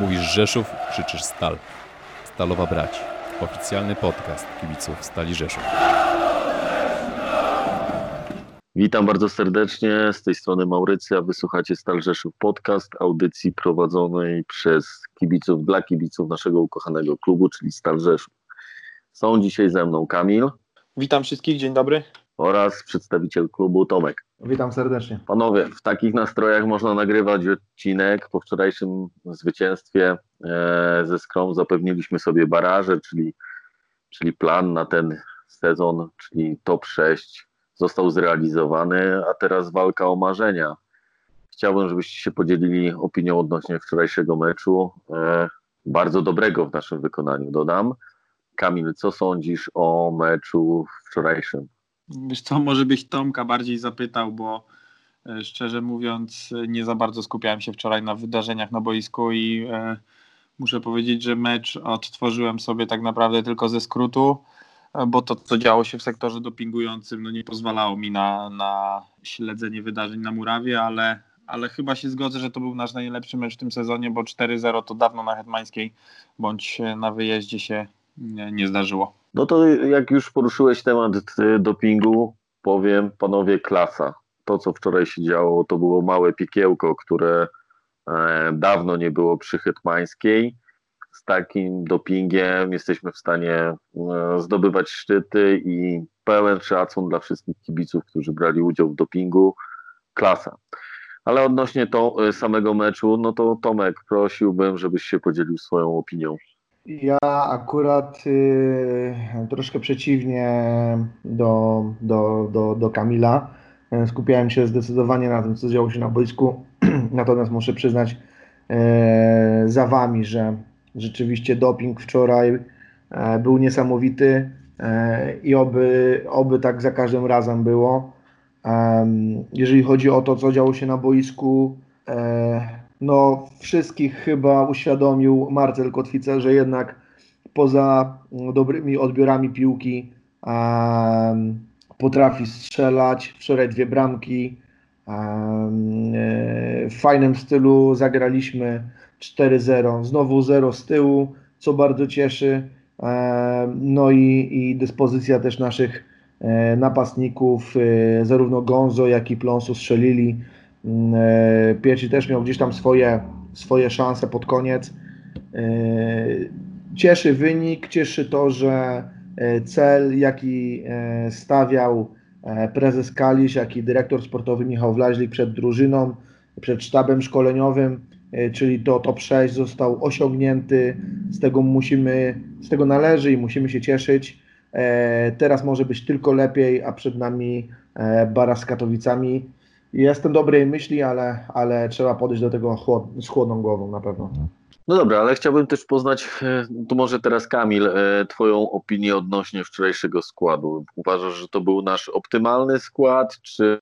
Mówisz Rzeszów, krzyczysz Stal. Stalowa Brać. Oficjalny podcast kibiców Stali Rzeszów. Witam bardzo serdecznie. Z tej strony Maurycja. Wysłuchacie Stal Rzeszów podcast, audycji prowadzonej przez kibiców dla kibiców naszego ukochanego klubu, czyli Stal Rzeszów. Są dzisiaj ze mną Kamil. Witam wszystkich, dzień dobry. Oraz przedstawiciel klubu Tomek. Witam serdecznie. Panowie, w takich nastrojach można nagrywać odcinek. Po wczorajszym zwycięstwie e, ze Skrom zapewniliśmy sobie baraże, czyli, czyli plan na ten sezon, czyli top 6 został zrealizowany, a teraz walka o marzenia. Chciałbym, żebyście się podzielili opinią odnośnie wczorajszego meczu. E, bardzo dobrego w naszym wykonaniu, dodam. Kamil, co sądzisz o meczu wczorajszym? Wiesz co, może byś Tomka bardziej zapytał, bo e, szczerze mówiąc nie za bardzo skupiałem się wczoraj na wydarzeniach na boisku i e, muszę powiedzieć, że mecz odtworzyłem sobie tak naprawdę tylko ze skrótu, e, bo to, co działo się w sektorze dopingującym, no nie pozwalało mi na, na śledzenie wydarzeń na murawie, ale, ale chyba się zgodzę, że to był nasz najlepszy mecz w tym sezonie, bo 4-0 to dawno na Hetmańskiej bądź na wyjeździe się nie, nie zdarzyło. No to jak już poruszyłeś temat y, dopingu, powiem panowie klasa. To, co wczoraj się działo, to było małe piekiełko, które e, dawno nie było przy Hetmańskiej. Z takim dopingiem jesteśmy w stanie e, zdobywać szczyty i pełen szacun dla wszystkich kibiców, którzy brali udział w dopingu. Klasa. Ale odnośnie to e, samego meczu, no to Tomek, prosiłbym, żebyś się podzielił swoją opinią. Ja akurat y, troszkę przeciwnie do, do, do, do Kamila. Skupiałem się zdecydowanie na tym, co działo się na boisku. Natomiast muszę przyznać e, za wami, że rzeczywiście doping wczoraj e, był niesamowity e, i oby, oby tak za każdym razem było. Jeżeli chodzi o to, co działo się na boisku, no, wszystkich chyba uświadomił Marcel Kotwica, że jednak poza dobrymi odbiorami piłki potrafi strzelać. Wczoraj dwie bramki. Um, w fajnym stylu zagraliśmy 4-0. Znowu 0 z tyłu, co bardzo cieszy. No i, i dyspozycja też naszych e, napastników, e, zarówno Gonzo, jak i Plonsu strzelili Mm, e, Pieci też miał gdzieś tam swoje, swoje szanse pod koniec. E, cieszy wynik, cieszy to, że e, cel, jaki stawiał prezes Kalisz, jak i dyrektor sportowy Michał Wlaźlik przed drużyną, przed sztabem szkoleniowym, czyli to top 6 został osiągnięty. Z tego musimy, z tego należy i musimy się cieszyć. Teraz może być tylko lepiej, a przed nami bara z Katowicami. Jestem dobrej myśli, ale, ale trzeba podejść do tego chłod, z chłodną głową na pewno. No dobra, ale chciałbym też poznać, e, tu może teraz Kamil, e, Twoją opinię odnośnie wczorajszego składu. Uważasz, że to był nasz optymalny skład, czy,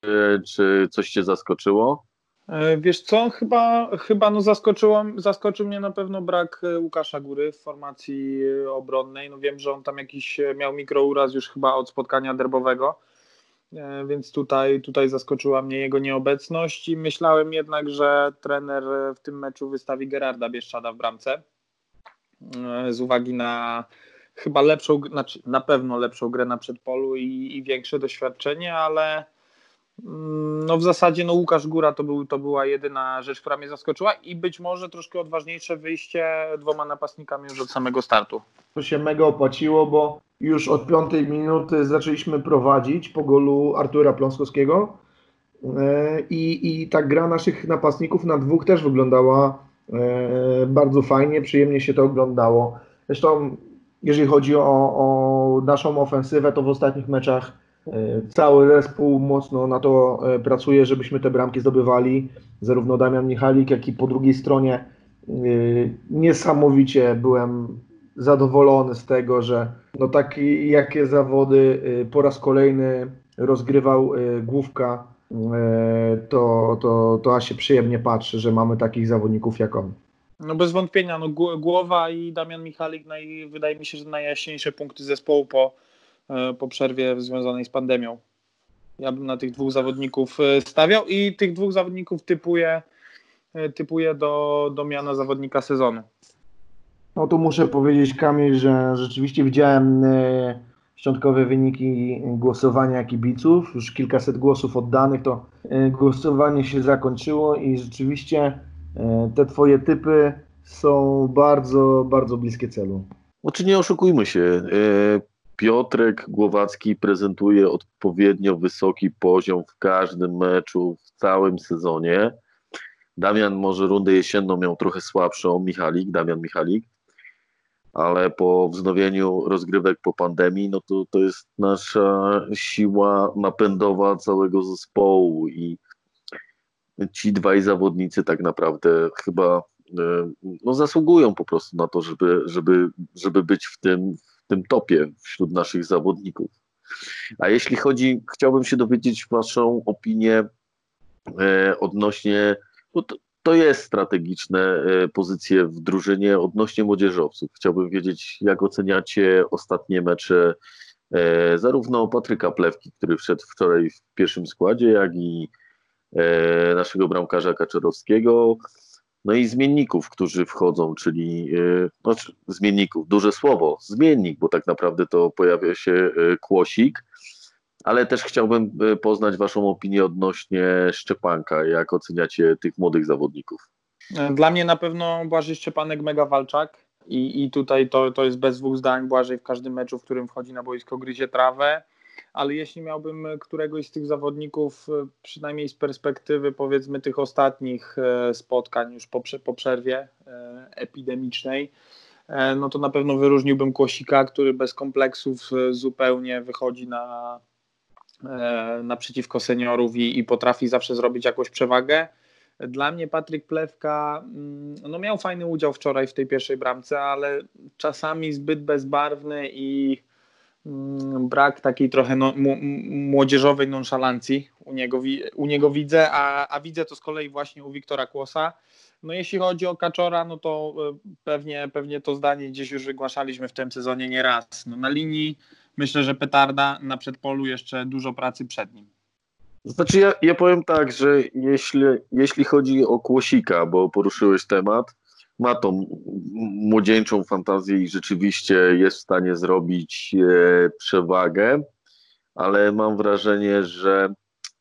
czy coś Cię zaskoczyło? E, wiesz co, chyba, chyba no zaskoczyło, zaskoczył mnie na pewno brak Łukasza Góry w formacji obronnej. No wiem, że on tam jakiś miał mikrouraz już chyba od spotkania derbowego więc tutaj, tutaj zaskoczyła mnie jego nieobecność i myślałem jednak, że trener w tym meczu wystawi Gerarda Bieszczada w bramce e, z uwagi na chyba lepszą, znaczy na pewno lepszą grę na przedpolu i, i większe doświadczenie, ale mm, no w zasadzie no Łukasz Góra to, był, to była jedyna rzecz, która mnie zaskoczyła i być może troszkę odważniejsze wyjście dwoma napastnikami już od samego startu. To się mega opłaciło, bo już od piątej minuty zaczęliśmy prowadzić po golu Artura Pląskowskiego e, i, i ta gra naszych napastników na dwóch też wyglądała e, bardzo fajnie, przyjemnie się to oglądało. Zresztą jeżeli chodzi o, o naszą ofensywę, to w ostatnich meczach e, cały zespół mocno na to pracuje, żebyśmy te bramki zdobywali. Zarówno Damian Michalik, jak i po drugiej stronie niesamowicie byłem zadowolony z tego, że no takie jakie zawody y, po raz kolejny rozgrywał y, główka, y, to, to, to aż się przyjemnie patrzy, że mamy takich zawodników jak on. No bez wątpienia, no Głowa i Damian Michalik naj, wydaje mi się, że najjaśniejsze punkty zespołu po, po przerwie związanej z pandemią. Ja bym na tych dwóch zawodników stawiał i tych dwóch zawodników typuję typuję do, do miana zawodnika sezonu. No tu muszę powiedzieć Kamil, że rzeczywiście widziałem e, szczątkowe wyniki głosowania kibiców. Już kilkaset głosów oddanych, to e, głosowanie się zakończyło i rzeczywiście e, te twoje typy są bardzo, bardzo bliskie celu. Znaczy nie oszukujmy się, Piotrek Głowacki prezentuje odpowiednio wysoki poziom w każdym meczu, w całym sezonie. Damian może rundę jesienną miał trochę słabszą, Michalik, Damian Michalik, ale po wznowieniu rozgrywek po pandemii, no to to jest nasza siła napędowa całego zespołu i ci dwaj zawodnicy tak naprawdę chyba e, no, zasługują po prostu na to, żeby, żeby, żeby być w tym, w tym topie wśród naszych zawodników. A jeśli chodzi, chciałbym się dowiedzieć Waszą opinię e, odnośnie, bo to, to jest strategiczne e, pozycje w drużynie odnośnie młodzieżowców. Chciałbym wiedzieć, jak oceniacie ostatnie mecze e, zarówno Patryka Plewki, który wszedł wczoraj w pierwszym składzie, jak i e, naszego bramkarza Kaczorowskiego, no i zmienników, którzy wchodzą, czyli e, no, czy- zmienników, duże słowo, zmiennik, bo tak naprawdę to pojawia się kłosik, ale też chciałbym e, poznać Waszą opinię odnośnie Szczepanka. Jak oceniacie tych młodych zawodników? E, Dla mnie na pewno Błażej Szczepanek mega walczak i, i tutaj to, to jest bez dwóch zdań. Błażej w każdym meczu, w którym wchodzi na boisko, gryzie trawę. Ale jeśli miałbym któregoś z tych zawodników, e, przynajmniej z perspektywy powiedzmy tych ostatnich spotkań już po, po przerwie epidemicznej, no to na pewno wyróżniłbym Kłosika, który bez kompleksów zupełnie wychodzi na, naprzeciwko seniorów i, i potrafi zawsze zrobić jakąś przewagę. Dla mnie Patryk Plewka mm, no miał fajny udział wczoraj w tej pierwszej bramce, ale czasami zbyt bezbarwny i mm, brak takiej trochę no, młodzieżowej nonszalancji u niego, u niego widzę, a, a widzę to z kolei właśnie u Wiktora Kłosa. No jeśli chodzi o Kaczora, no to e, pewnie, pewnie to zdanie gdzieś już wygłaszaliśmy w tym sezonie nie raz. No na linii myślę, że petarda, na przedpolu jeszcze dużo pracy przed nim. Znaczy ja, ja powiem tak, że jeśli, jeśli chodzi o Kłosika, bo poruszyłeś temat, ma tą młodzieńczą fantazję i rzeczywiście jest w stanie zrobić e, przewagę, ale mam wrażenie, że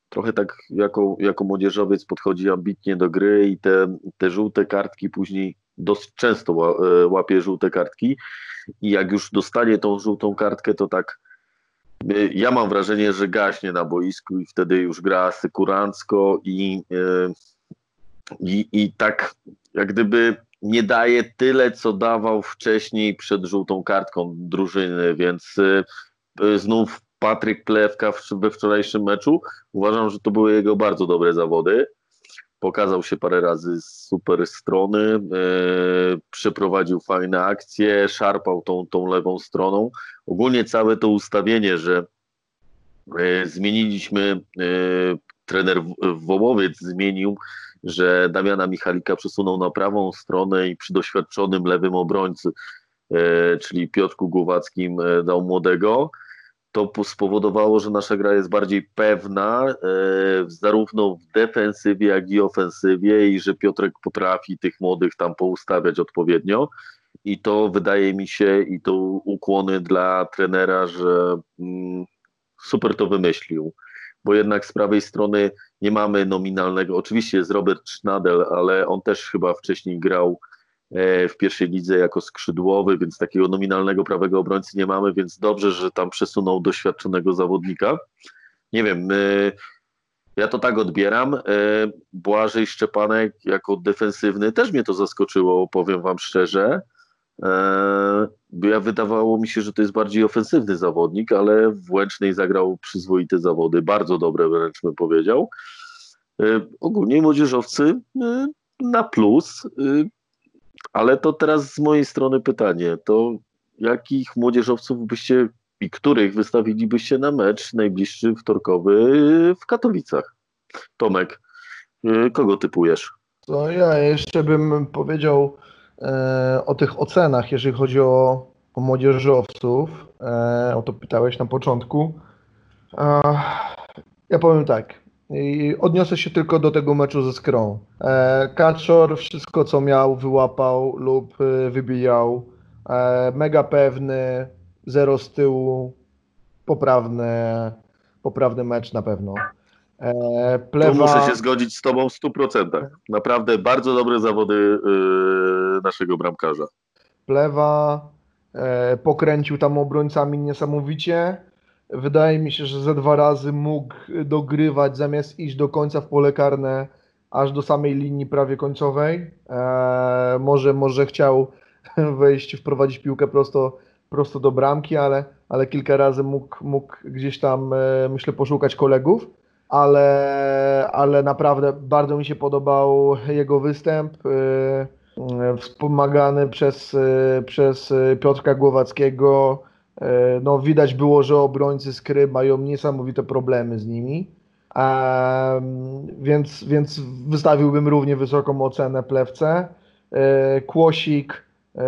trochę tak jako, jako młodzieżowiec podchodzi ambitnie do gry i te, te żółte kartki później dosyć często e, łapie żółte kartki i jak już dostanie tą żółtą kartkę, to tak Y, Ja mam wrażenie, że gaśnie na boisku i wtedy już gra sekurancko i, y, i, i tak jak gdyby nie daje tyle, co dawał wcześniej przed żółtą kartką drużyny, więc znów Patryk Plewka we wczorajszym meczu. Uważam, że to były jego bardzo dobre zawody. Pokazał się parę razy z super strony, y, przeprowadził fajne akcje, szarpał tą, tą lewą stroną. Ogólnie całe to ustawienie, że e, zmieniliśmy, e, trener Wołowiec zmienił, że Damiana Michalika przesunął na prawą stronę i przy doświadczonym lewym obrońcy, e, czyli Piotrku Głowackim e, dał młodego, to po- spowodowało, że nasza gra jest bardziej pewna, e, zarówno w defensywie, jak i ofensywie i że Piotrek potrafi tych młodych tam poustawiać odpowiednio. I to wydaje mi się, i to ukłony dla trenera, że mm, super to wymyślił, bo jednak z prawej strony nie mamy nominalnego, oczywiście jest Robert Schnadel, ale on też chyba wcześniej grał w pierwszej lidze jako skrzydłowy, więc takiego nominalnego prawego obrońcy nie mamy, więc dobrze, że tam przesunął doświadczonego zawodnika. Nie wiem, e, ja to tak odbieram. E, Błażej Szczepanek jako defensywny też mnie to zaskoczyło, powiem wam szczerze. E, ja wydawało mi się, że to jest bardziej ofensywny zawodnik, ale w Łęcznej zagrał przyzwoite zawody, bardzo dobre wręcz bym powiedział. E, Ogólnie młodzieżowcy e, na plus, e, ale to teraz z mojej strony pytanie, to jakich młodzieżowców byście i których wystawilibyście na mecz najbliższy wtorkowy w Katowicach? Tomek, e, kogo typujesz? To ja jeszcze bym powiedział e, o tych ocenach, jeżeli chodzi o, o młodzieżowców. E, o to pytałeś na początku. E, ja powiem tak. I odniosę się tylko do tego meczu ze Skrą. E, Kaczor wszystko co miał wyłapał lub e, wybijał. E, mega pewny, zero z tyłu, poprawny, poprawny mecz na pewno. E, Tu Plewa, muszę się zgodzić z tobą w 100%. Naprawdę bardzo dobre zawody naszego bramkarza. Plewa pokręcił tam obrońcami niesamowicie. Wydaje mi się, że ze dwa razy mógł dogrywać zamiast iść do końca w pole karne, aż do samej linii prawie końcowej. E, może, może chciał wejść, wprowadzić piłkę prosto, prosto do bramki, ale, ale kilka razy mógł, mógł gdzieś tam, e, myślę, poszukać kolegów. Ale, ale naprawdę bardzo mi się podobał jego występ. E, Wspomagany przez, e, przez Piotrka Głowackiego. E, No, widać było, że obrońcy skry mają niesamowite problemy z nimi. Em, więc, więc wystawiłbym równie wysoką ocenę plewce. E, Kłosik e,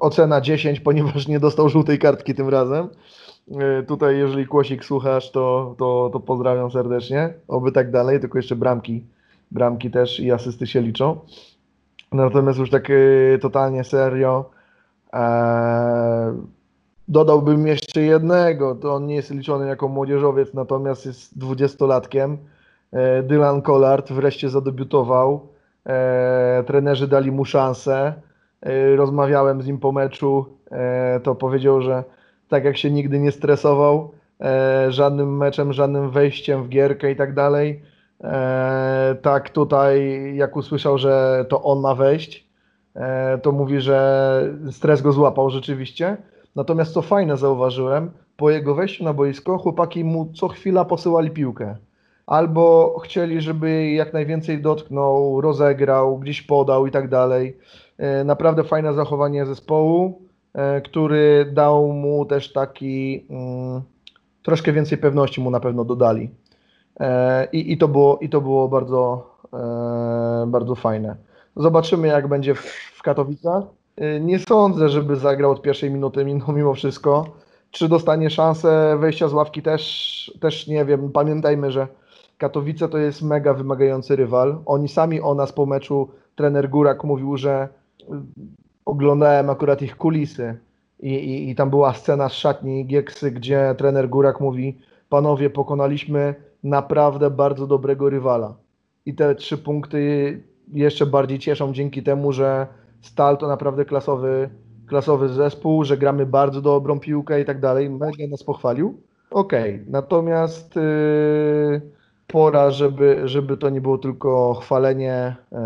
ocena 10, ponieważ nie dostał żółtej kartki tym razem. E, Tutaj, jeżeli Kłosik słuchasz, to, to, to pozdrawiam serdecznie. Oby tak dalej, tylko jeszcze bramki, bramki też i asysty się liczą. Natomiast już tak e, totalnie serio. E, dodałbym jeszcze jednego. To on nie jest liczony jako młodzieżowiec, natomiast jest dwudziestolatkiem. E, Dylan Collard wreszcie zadebiutował. E, trenerzy dali mu szansę. E, rozmawiałem z nim po meczu. To powiedział, że tak jak się nigdy nie stresował żadnym meczem, żadnym wejściem w gierkę i tak dalej. Tak tutaj, jak usłyszał, że to on ma wejść, to mówi, że stres go złapał rzeczywiście. Natomiast co fajne zauważyłem, po jego wejściu na boisko chłopaki mu co chwila posyłali piłkę. Albo chcieli, żeby jak najwięcej dotknął, rozegrał, gdzieś podał i tak dalej. E, Naprawdę fajne zachowanie zespołu, e, który dał mu też taki mm, troszkę więcej pewności mu na pewno dodali. E, I, i, to, było, i to było bardzo, bardzo fajne. Zobaczymy, jak będzie w, w Katowicach. E, Nie sądzę, żeby zagrał od pierwszej minuty mimo, mimo wszystko. Czy dostanie szansę wejścia z ławki też, też nie wiem. Pamiętajmy, że Katowice to jest mega wymagający rywal. Oni sami o nas po meczu, trener Górak mówił, że y, oglądałem akurat ich kulisy i, i, i tam była scena z szatni Gieksy, gdzie trener Górak mówi panowie, pokonaliśmy naprawdę bardzo dobrego rywala. I te trzy punkty jeszcze bardziej cieszą dzięki temu, że Stal to naprawdę klasowy, klasowy zespół, że gramy bardzo dobrą piłkę i tak dalej. Mega nas pochwalił. Okej, natomiast yy, pora, żeby, żeby to nie było tylko chwalenie. Yy,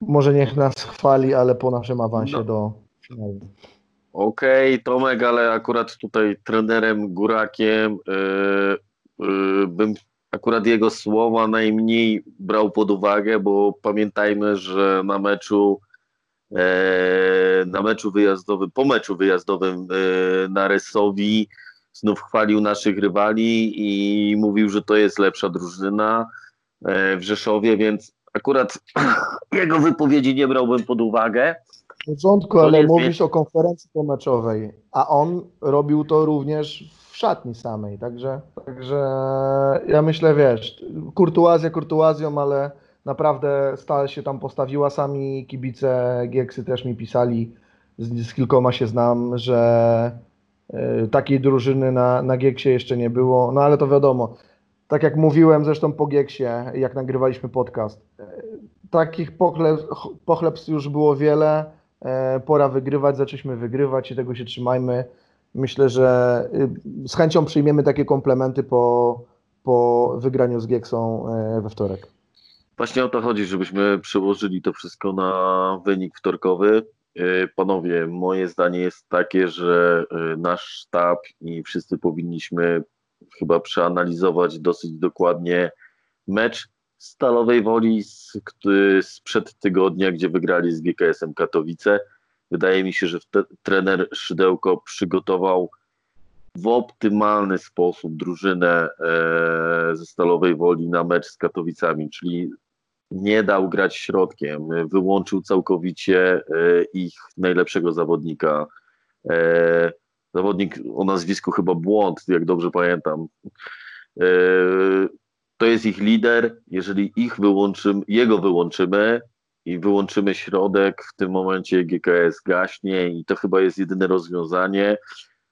może niech nas chwali, ale po naszym awansie No. do finału. Okej, Tomek, ale akurat tutaj trenerem Górakiem yy, yy, bym akurat jego słowa najmniej brał pod uwagę, bo pamiętajmy, że na meczu e, na meczu wyjazdowym, po meczu wyjazdowym e, na Resowi znów chwalił naszych rywali i mówił, że to jest lepsza drużyna e, w Rzeszowie, więc akurat jego wypowiedzi nie brałbym pod uwagę. W porządku, ale mówisz o konferencji pomeczowej, a on robił to również w szatni samej, także, także ja myślę, wiesz, kurtuazja kurtuazją, ale naprawdę Stal się tam postawiła, sami kibice Gieksy też mi pisali, z, z kilkoma się znam, że y, takiej drużyny na, na Gieksie jeszcze nie było, no ale to wiadomo, tak jak mówiłem zresztą po Gieksie, jak nagrywaliśmy podcast, y, takich pochleb, pochlebstw już było wiele, E, Pora wygrywać, zaczęliśmy wygrywać i tego się trzymajmy. Myślę, że y, z chęcią przyjmiemy takie komplementy po, po wygraniu z Gieksą e, we wtorek. Właśnie o to chodzi, żebyśmy przełożyli to wszystko na wynik wtorkowy. Yy, Panowie, moje zdanie jest takie, że yy, nasz sztab i wszyscy powinniśmy chyba przeanalizować dosyć dokładnie mecz Stalowej Woli z- sprzed tygodnia, gdzie wygrali z GKS-em Katowice. Wydaje mi się, że trener Szydełko przygotował w optymalny sposób drużynę e, ze Stalowej Woli na mecz z Katowicami, czyli nie dał grać środkiem, wyłączył całkowicie e, ich najlepszego zawodnika. E, zawodnik o nazwisku chyba Błąd, jak dobrze pamiętam. to jest ich lider. Jeżeli ich wyłączymy, jego wyłączymy i wyłączymy środek, w tym momencie GKS gaśnie i to chyba jest jedyne rozwiązanie.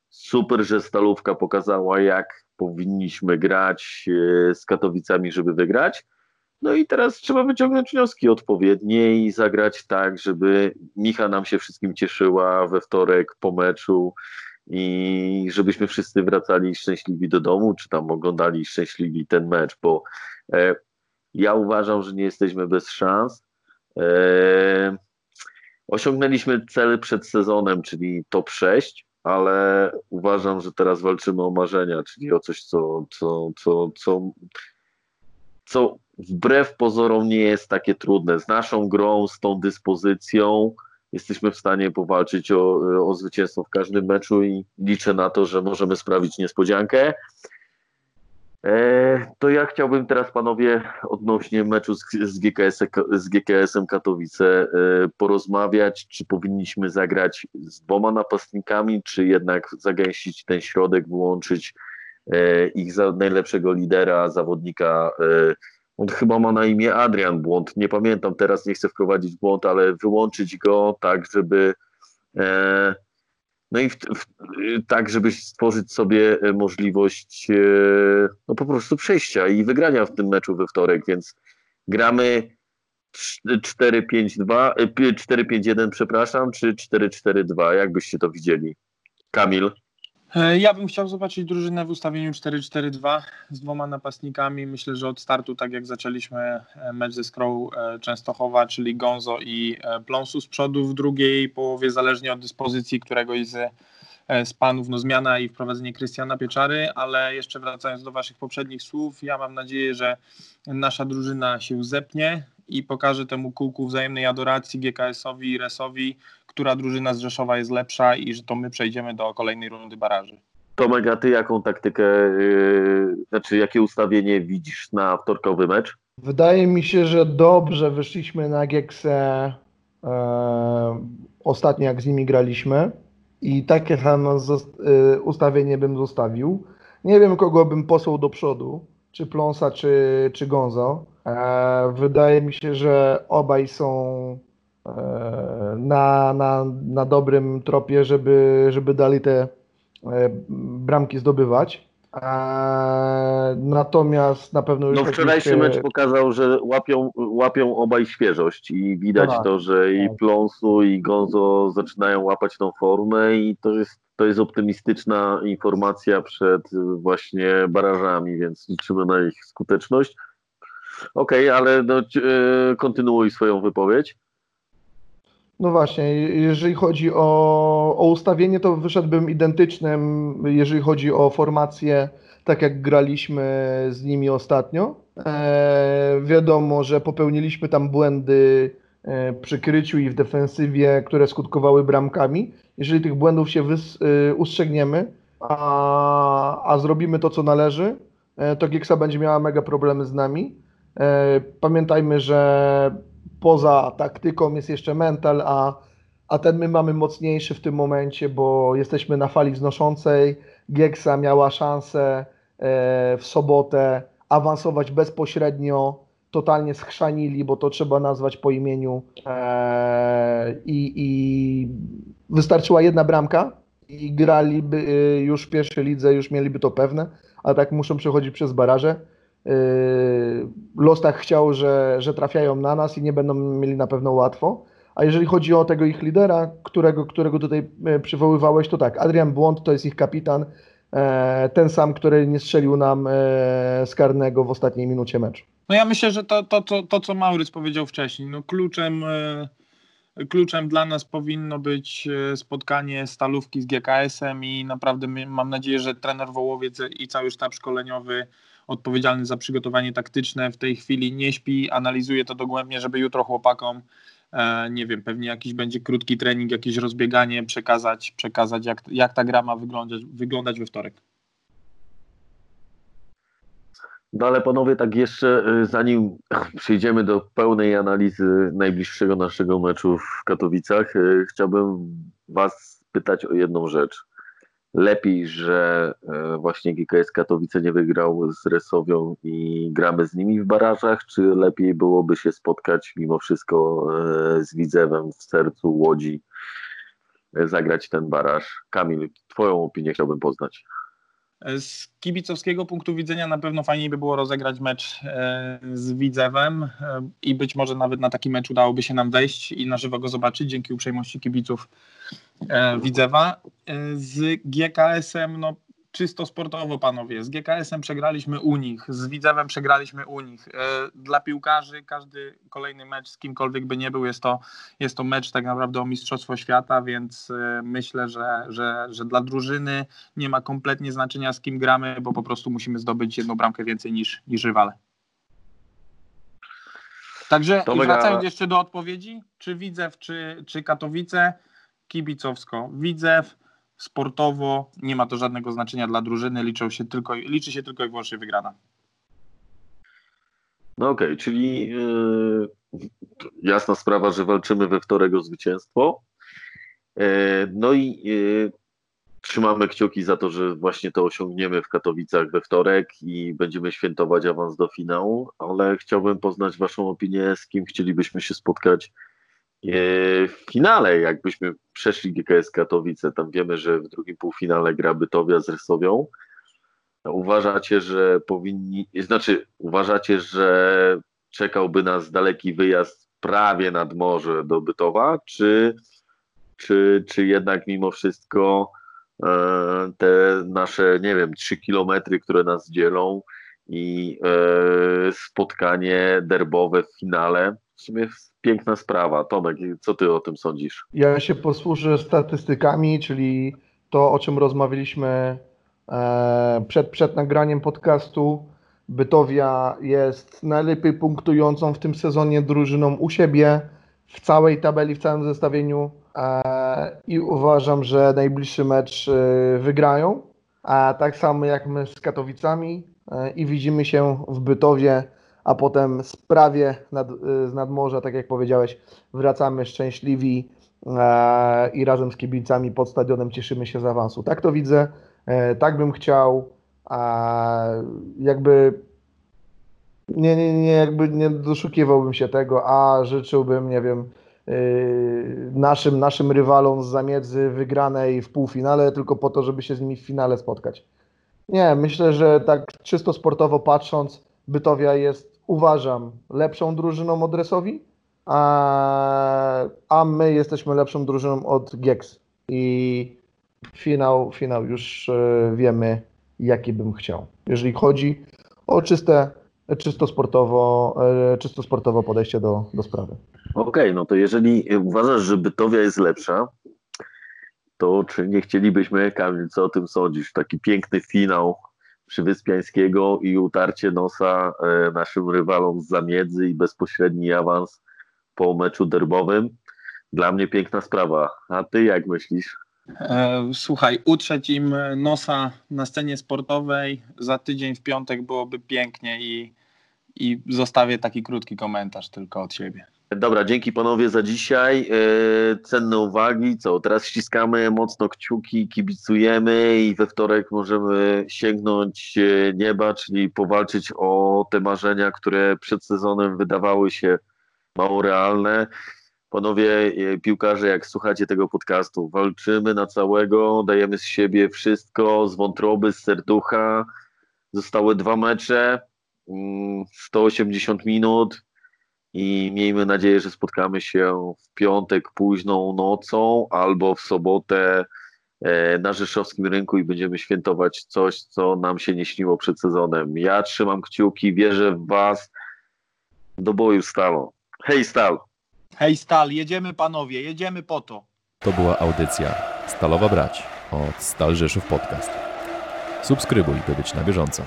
Super, że Stalówka pokazała, jak powinniśmy grać e, z Katowicami, żeby wygrać. No i teraz trzeba wyciągnąć wnioski odpowiednie i zagrać tak, żeby Micha nam się wszystkim cieszyła we wtorek po meczu i żebyśmy wszyscy wracali szczęśliwi do domu, czy tam oglądali szczęśliwi ten mecz, bo e, ja uważam, że nie jesteśmy bez szans. E, osiągnęliśmy cel przed sezonem, czyli top 6, ale uważam, że teraz walczymy o marzenia, czyli o coś, co, co, co, co, co wbrew pozorom nie jest takie trudne. Z naszą grą, z tą dyspozycją jesteśmy w stanie powalczyć o, o zwycięstwo w każdym meczu i liczę na to, że możemy sprawić niespodziankę. E, to ja chciałbym teraz panowie odnośnie meczu z, z, GKS, z GKS-em Katowice e, porozmawiać, czy powinniśmy zagrać z dwoma napastnikami, czy jednak zagęścić ten środek, wyłączyć e, ich za najlepszego lidera, zawodnika. On chyba ma na imię Adrian Błąd, nie pamiętam teraz, nie chcę wprowadzić błąd, ale wyłączyć go tak, żeby no i w, w, tak, żeby stworzyć sobie e, możliwość e, no po prostu przejścia i wygrania w tym meczu we wtorek, więc gramy 4-5-2, 4-5-1, e, przepraszam, czy 4-4-2, jak byście to widzieli? Kamil? Ja bym chciał zobaczyć drużynę w ustawieniu 4-4-2 z dwoma napastnikami. Myślę, że od startu, tak jak zaczęliśmy mecz ze Skrą Częstochowa, czyli Gonzo i Plonsu z przodu, w drugiej połowie, zależnie od dyspozycji któregoś z, z panów, no zmiana i wprowadzenie Krystiana Pieczary, ale jeszcze wracając do waszych poprzednich słów, ja mam nadzieję, że nasza drużyna się zepnie i pokaże temu kółku wzajemnej adoracji GKS-owi i Resowi, która drużyna z Rzeszowa jest lepsza i że to my przejdziemy do kolejnej rundy baraży. Tomek, a ty jaką taktykę, yy, znaczy jakie ustawienie widzisz na wtorkowy mecz? Wydaje mi się, że dobrze wyszliśmy na Geksę e, ostatnio jak z nimi graliśmy i takie samo e, ustawienie bym zostawił. Nie wiem kogo bym posłał do przodu, czy Plonsa, czy, czy Gonzo. E, wydaje mi się, że obaj są e, na, na, na dobrym tropie, żeby, żeby dali te e, bramki zdobywać. Natomiast na pewno już. No wczorajszy się... mecz pokazał, że łapią, łapią obaj świeżość i widać no tak, to, że i tak. Plonsu i Gonzo zaczynają łapać tą formę i to jest, to jest optymistyczna informacja przed właśnie barażami, więc liczymy na ich skuteczność. Okej, okay, ale no, e, kontynuuj swoją wypowiedź. No właśnie, jeżeli chodzi o, o ustawienie, to wyszedłbym identycznym, jeżeli chodzi o formację, tak jak graliśmy z nimi ostatnio. E, wiadomo, że popełniliśmy tam błędy e, przy kryciu i w defensywie, które skutkowały bramkami. Jeżeli tych błędów się wys, e, ustrzegniemy, a, a zrobimy to, co należy, e, to Gieksa będzie miała mega problemy z nami. Pamiętajmy, że poza taktyką jest jeszcze mental, a, a ten my mamy mocniejszy w tym momencie, bo jesteśmy na fali wznoszącej. Gieksa miała szansę w sobotę awansować bezpośrednio, totalnie schrzanili, bo to trzeba nazwać po imieniu e, i, i wystarczyła jedna bramka i graliby już w pierwszej lidze, już mieliby to pewne, a tak muszą przechodzić przez baraże. Yy, los tak chciał, że, że trafiają na nas i nie będą mieli na pewno łatwo. A jeżeli chodzi o tego ich lidera, którego, którego tutaj e, przywoływałeś, to tak, Adrian Błąd to jest ich kapitan, ten sam, który nie strzelił nam e, z karnego w ostatniej minucie meczu. No ja myślę, że to, to, to, to co Maurys powiedział wcześniej, no kluczem, kluczem dla nas powinno być spotkanie Stalówki z GKS-em i naprawdę mam nadzieję, że trener Wołowiec i cały sztab szkoleniowy odpowiedzialny za przygotowanie taktyczne w tej chwili nie śpi, analizuje to dogłębnie, żeby jutro chłopakom e, nie wiem, pewnie jakiś będzie krótki trening, jakieś rozbieganie, przekazać, przekazać jak, jak ta gra ma wyglądać, wyglądać we wtorek. No ale panowie, tak jeszcze e, zanim przejdziemy do pełnej analizy najbliższego naszego meczu w Katowicach, e, chciałbym was pytać o jedną rzecz. Lepiej, że e, właśnie GKS Katowice nie wygrał z Resowią i gramy z nimi w barażach, czy lepiej byłoby się spotkać mimo wszystko e, z Widzewem w sercu Łodzi, e, zagrać ten baraż? Kamil, twoją opinię chciałbym poznać. Z kibicowskiego punktu widzenia na pewno fajniej by było rozegrać mecz e, z Widzewem e, i być może nawet na taki mecz udałoby się nam wejść i na żywo go zobaczyć dzięki uprzejmości kibiców e, Widzewa. E, Z GKS-em, no czysto sportowo panowie, z GKS-em przegraliśmy u nich, z Widzewem przegraliśmy u nich. E, Dla piłkarzy każdy kolejny mecz z kimkolwiek by nie był, jest to, jest to mecz tak naprawdę o Mistrzostwo Świata, więc e, myślę, że, że, że dla drużyny nie ma kompletnie znaczenia z kim gramy, bo po prostu musimy zdobyć jedną bramkę więcej niż, niż rywale. Także i wracając jeszcze do odpowiedzi, czy Widzew, czy, czy Katowice, kibicowsko. Widzew, sportowo, nie ma to żadnego znaczenia dla drużyny, liczą się tylko, liczy się tylko i wyłącznie wygrana. No okej, czyli yy, jasna sprawa, że walczymy we wtorek o zwycięstwo. Yy, no i yy, trzymamy kciuki za to, że właśnie to osiągniemy w Katowicach we wtorek i będziemy świętować awans do finału, ale chciałbym poznać Waszą opinię, z kim chcielibyśmy się spotkać w finale, jakbyśmy przeszli GKS Katowice. Tam wiemy, że w drugim półfinale gra Bytowia z Rysowią. Uważacie, że powinni, znaczy uważacie, że czekałby nas daleki wyjazd prawie nad morze do Bytowa, czy, czy, czy jednak mimo wszystko e, te nasze, nie wiem, trzy kilometry, które nas dzielą i e, spotkanie derbowe w finale, w sumie piękna sprawa. Tomek, co ty o tym sądzisz? Ja się posłużę statystykami, czyli to, o czym rozmawialiśmy e, przed, przed nagraniem podcastu. Bytowia jest najlepiej punktującą w tym sezonie drużyną u siebie w całej tabeli, w całym zestawieniu e, i uważam, że najbliższy mecz e, wygrają, a tak samo jak my z Katowicami i widzimy się w Bytowie, a potem sprawie nad, e, z nadmorza, tak jak powiedziałeś, wracamy szczęśliwi e, i razem z kibicami pod stadionem cieszymy się z awansu. Tak to widzę, e, tak bym chciał, a jakby nie, nie, nie, jakby nie doszukiwałbym się tego, a życzyłbym, nie wiem, yy, naszym, naszym rywalom z zamiedzy wygranej w półfinale tylko po to, żeby się z nimi w finale spotkać. Nie, myślę, że tak czysto sportowo patrząc, Bytowia jest, uważam, lepszą drużyną od Resowi, a, a my jesteśmy lepszą drużyną od Gex. I finał, finał już e, wiemy, jaki bym chciał. Jeżeli chodzi o czyste, czysto sportowo, e, czysto sportowo podejście do, do sprawy. Okej, no to jeżeli uważasz, że Bytowia jest lepsza, to czy nie chcielibyśmy, Kamil, co o tym sądzisz? Taki piękny finał Przywyspiańskiego i utarcie nosa e, naszym rywalom z zamiedzy i bezpośredni awans po meczu derbowym. Dla mnie piękna sprawa. A ty jak myślisz? E, Słuchaj, utrzeć im nosa na scenie sportowej za tydzień w piątek byłoby pięknie i, i zostawię taki krótki komentarz tylko od siebie. Dobra, dzięki panowie za dzisiaj. E, Cenne uwagi. Co, teraz ściskamy mocno kciuki, kibicujemy i we wtorek możemy sięgnąć e, nieba, czyli powalczyć o te marzenia, które przed sezonem wydawały się mało realne. Panowie e, piłkarze, jak słuchacie tego podcastu, walczymy na całego, dajemy z siebie wszystko, z wątroby, z serducha. Zostały dwa mecze, mm, 180 minut i miejmy nadzieję, że spotkamy się w piątek późną nocą albo w sobotę e, na Rzeszowskim Rynku i będziemy świętować coś, co nam się nie śniło przed sezonem. Ja trzymam kciuki, wierzę w Was. Do boju Stalo. Hej Stal! Hej Stal, jedziemy panowie, jedziemy po to. To była audycja Stalowa Brać od Stal Rzeszów Podcast. Subskrybuj, by być na bieżąco.